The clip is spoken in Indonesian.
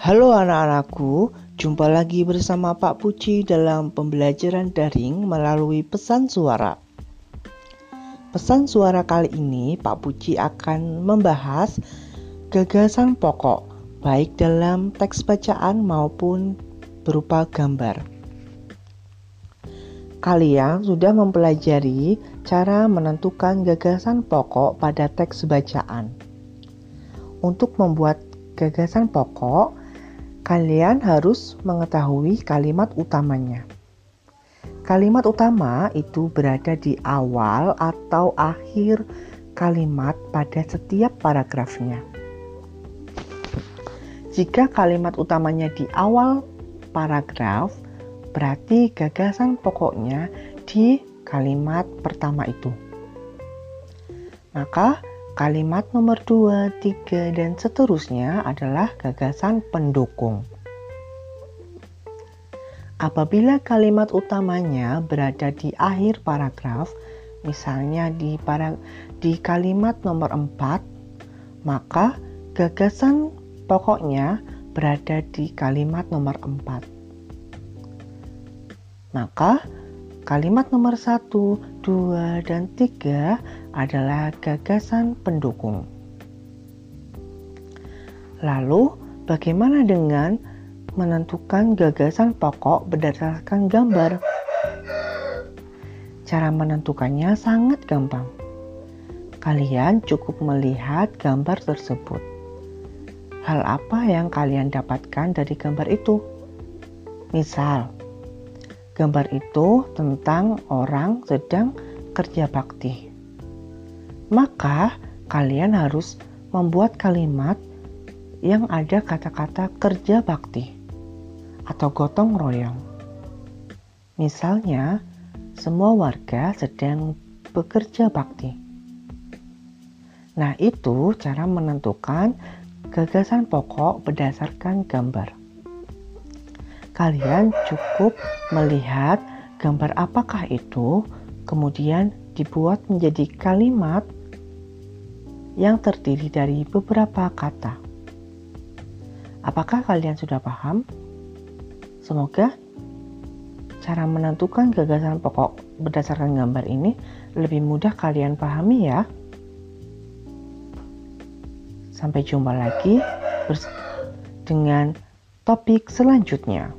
Halo anak-anakku, jumpa lagi bersama Pak Puci dalam pembelajaran daring melalui pesan suara. Pesan suara kali ini Pak Puci akan membahas gagasan pokok baik dalam teks bacaan maupun berupa gambar. Kalian sudah mempelajari cara menentukan gagasan pokok pada teks bacaan. Untuk membuat gagasan pokok, kalian harus mengetahui kalimat utamanya. Kalimat utama itu berada di awal atau akhir kalimat pada setiap paragrafnya. Jika kalimat utamanya di awal paragraf, berarti gagasan pokoknya di kalimat pertama itu. Maka Kalimat nomor 2, 3, dan seterusnya adalah gagasan pendukung. Apabila kalimat utamanya berada di akhir paragraf, misalnya di, para, di kalimat nomor 4, maka gagasan pokoknya berada di kalimat nomor 4. Maka kalimat nomor 1, 2, dan 3 adalah gagasan pendukung. Lalu, bagaimana dengan menentukan gagasan pokok berdasarkan gambar? Cara menentukannya sangat gampang. Kalian cukup melihat gambar tersebut. Hal apa yang kalian dapatkan dari gambar itu? Misal, gambar itu tentang orang sedang kerja bakti maka kalian harus membuat kalimat yang ada kata-kata kerja bakti atau gotong royong. Misalnya, semua warga sedang bekerja bakti. Nah, itu cara menentukan gagasan pokok berdasarkan gambar. Kalian cukup melihat gambar apakah itu, kemudian dibuat menjadi kalimat yang terdiri dari beberapa kata. Apakah kalian sudah paham? Semoga cara menentukan gagasan pokok berdasarkan gambar ini lebih mudah kalian pahami ya. Sampai jumpa lagi dengan topik selanjutnya.